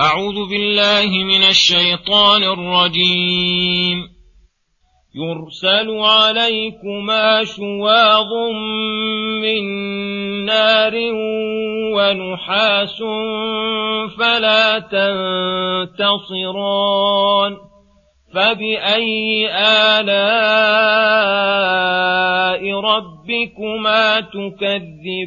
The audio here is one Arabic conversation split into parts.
أعوذ بالله من الشيطان الرجيم. يرسل عليكما شواظ من نار ونحاس فلا تنتصران. فبأي آلاء ربكما تكذبان؟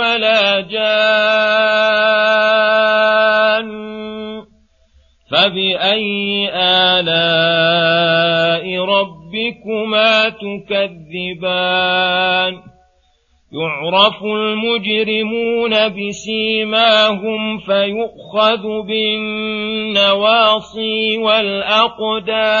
ولا جان فبأي آلاء ربكما تكذبان يعرف المجرمون بسيماهم فيؤخذ بالنواصي والأقدام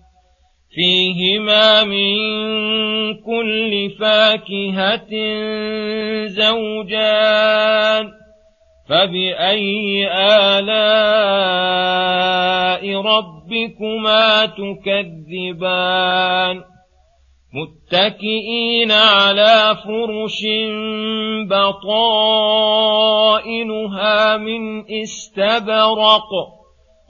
فيهما من كل فاكهة زوجان فبأي آلاء ربكما تكذبان متكئين على فرش بطائنها من استبرق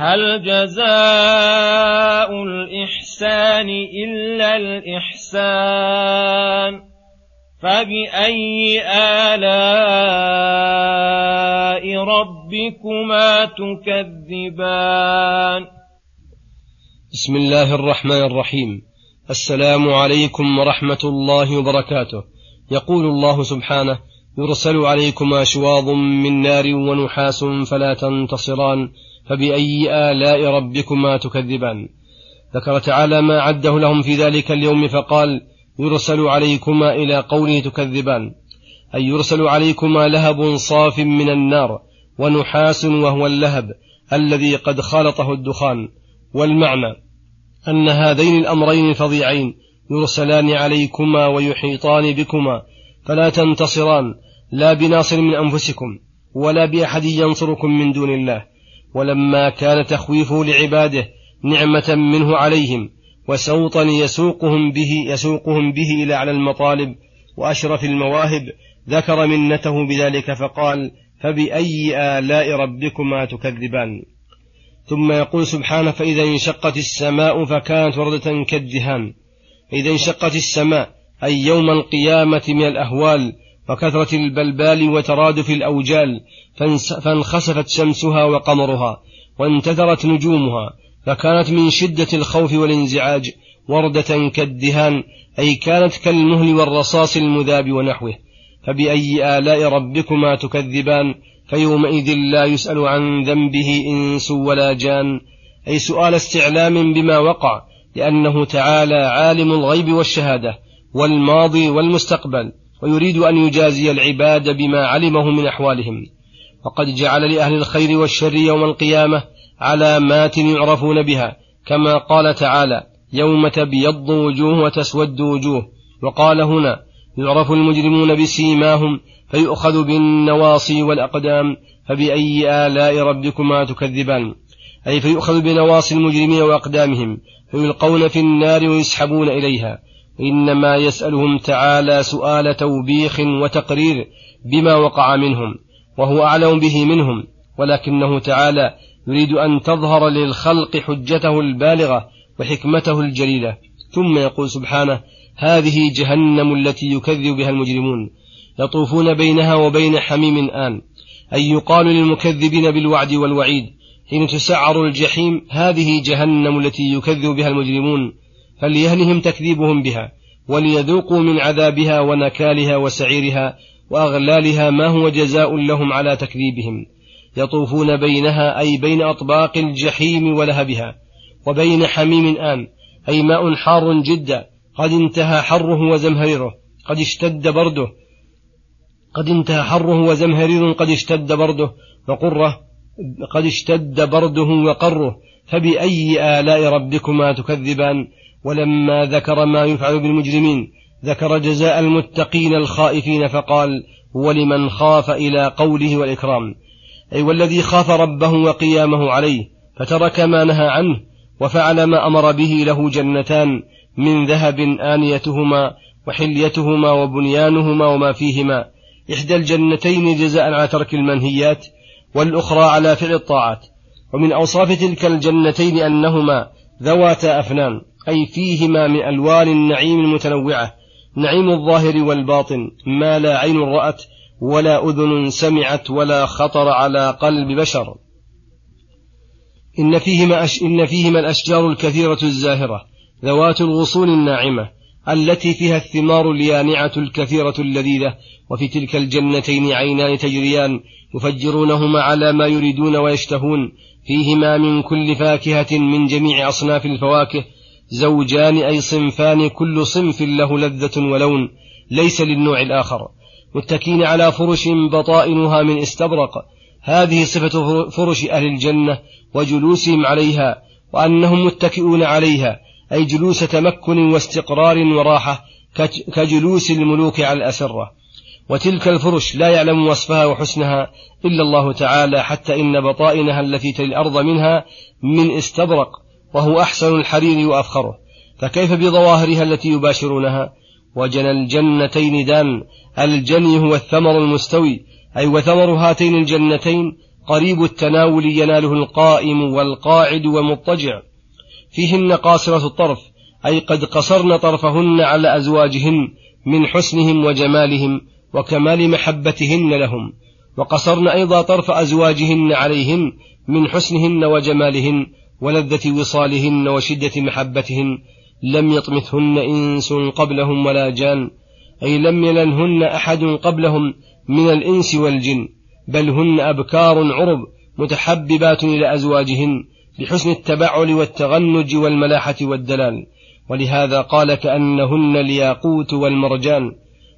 هل جزاء الإحسان إلا الإحسان؟ فبأي آلاء ربكما تكذبان؟ بسم الله الرحمن الرحيم. السلام عليكم ورحمة الله وبركاته. يقول الله سبحانه يرسل عليكما شواظ من نار ونحاس فلا تنتصران فبأي آلاء ربكما تكذبان. ذكر تعالى ما عده لهم في ذلك اليوم فقال يرسل عليكما إلى قوله تكذبان. أي يرسل عليكما لهب صاف من النار ونحاس وهو اللهب الذي قد خالطه الدخان. والمعنى أن هذين الأمرين الفظيعين يرسلان عليكما ويحيطان بكما فلا تنتصران. لا بناصر من أنفسكم ولا بأحد ينصركم من دون الله ولما كان تخويفه لعباده نعمة منه عليهم وسوطا يسوقهم به يسوقهم به إلى أعلى المطالب وأشرف المواهب ذكر منته بذلك فقال فبأي آلاء ربكما تكذبان؟ ثم يقول سبحانه فإذا انشقت السماء فكانت وردة كالدهان إذا انشقت السماء أي يوم القيامة من الأهوال وكثرة البلبال وترادف الأوجال فانخسفت شمسها وقمرها وانتثرت نجومها فكانت من شدة الخوف والانزعاج وردة كالدهان أي كانت كالمهل والرصاص المذاب ونحوه. فبأي آلاء ربكما تكذبان فيومئذ لا يسأل عن ذنبه إنس ولا جان. أي سؤال استعلام بما وقع لأنه تعالى عالم الغيب والشهادة والماضي والمستقبل. ويريد أن يجازي العباد بما علمه من أحوالهم. وقد جعل لأهل الخير والشر يوم القيامة علامات يعرفون بها كما قال تعالى يوم تبيض وجوه وتسود وجوه. وقال هنا يعرف المجرمون بسيماهم فيؤخذ بالنواصي والأقدام فبأي آلاء ربكما تكذبان؟ أي فيؤخذ بنواصي المجرمين وأقدامهم فيلقون في النار ويسحبون إليها. إنما يسألهم تعالى سؤال توبيخ وتقرير بما وقع منهم وهو أعلم به منهم ولكنه تعالى يريد أن تظهر للخلق حجته البالغة وحكمته الجليلة. ثم يقول سبحانه هذه جهنم التي يكذب بها المجرمون. يطوفون بينها وبين حميم آن. أي يقال للمكذبين بالوعد والوعيد حين تسعر الجحيم هذه جهنم التي يكذب بها المجرمون. فليهنهم تكذيبهم بها وليذوقوا من عذابها ونكالها وسعيرها وأغلالها ما هو جزاء لهم على تكذيبهم. يطوفون بينها أي بين أطباق الجحيم ولهبها وبين حميم آن أي ماء حار جدا قد انتهى حره وزمهريره قد اشتد برده قد انتهى حره وزمهرير قد اشتد برده وقره قد اشتد برده وقره. فبأي آلاء ربكما تكذبان؟ ولما ذكر ما يفعل بالمجرمين ذكر جزاء المتقين الخائفين فقال ولمن خاف إلى قوله والإكرام؟ أي والذي خاف ربه وقيامه عليه فترك ما نهى عنه وفعل ما أمر به له جنتان من ذهب آنيتهما وحليتهما وبنيانهما وما فيهما. إحدى الجنتين جزاء على ترك المنهيات والأخرى على فعل الطاعات. ومن أوصاف تلك الجنتين أنهما ذواتا أفنان. أي فيهما من ألوان النعيم المتنوعة نعيم الظاهر والباطن ما لا عين رأت ولا أذن سمعت ولا خطر على قلب بشر. إن فيهما, أش إن فيهما الأشجار الكثيرة الزاهرة ذوات الغصون الناعمة التي فيها الثمار اليانعة الكثيرة اللذيذة وفي تلك الجنتين عينان تجريان يفجرونهما على ما يريدون ويشتهون فيهما من كل فاكهة من جميع أصناف الفواكه زوجان أي صنفان كل صنف له لذة ولون ليس للنوع الآخر. متكين على فرش بطائنها من استبرق. هذه صفة فرش أهل الجنة وجلوسهم عليها وأنهم متكئون عليها أي جلوس تمكن واستقرار وراحة كجلوس الملوك على الأسرة. وتلك الفرش لا يعلم وصفها وحسنها إلا الله تعالى حتى إن بطائنها التي تلي الأرض منها من استبرق. وهو أحسن الحرير وأفخره. فكيف بظواهرها التي يباشرونها؟ وجنى الجنتين دان. الجني هو الثمر المستوي. أي وثمر هاتين الجنتين قريب التناول يناله القائم والقاعد والمضطجع فيهن قاصرة الطرف. أي قد قصرن طرفهن على أزواجهن من حسنهم وجمالهم وكمال محبتهن لهم. وقصرن أيضا طرف أزواجهن عليهن من حسنهن وجمالهن ولذة وصالهن وشدة محبتهن لم يطمثهن إنس قبلهم ولا جان أي لم يلنهن أحد قبلهم من الإنس والجن بل هن أبكار عرب متحببات إلى أزواجهن بحسن التبعل والتغنج والملاحة والدلال. ولهذا قال كأنهن الياقوت والمرجان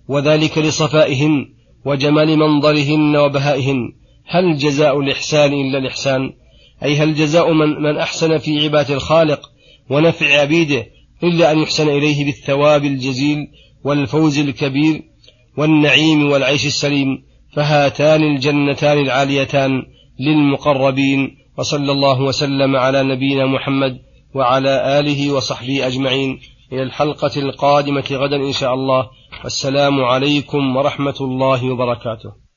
وذلك لصفائهن وجمال منظرهن وبهائهن. هل جزاء الإحسان إلا الإحسان؟ أي هل جزاء من, من أحسن في عبادة الخالق ونفع عبيده إلا أن يحسن إليه بالثواب الجزيل والفوز الكبير والنعيم والعيش السليم فهاتان الجنتان العاليتان للمقربين وصلى الله وسلم على نبينا محمد وعلى آله وصحبه أجمعين. إلى الحلقة القادمة غدا إن شاء الله. والسلام عليكم ورحمة الله وبركاته.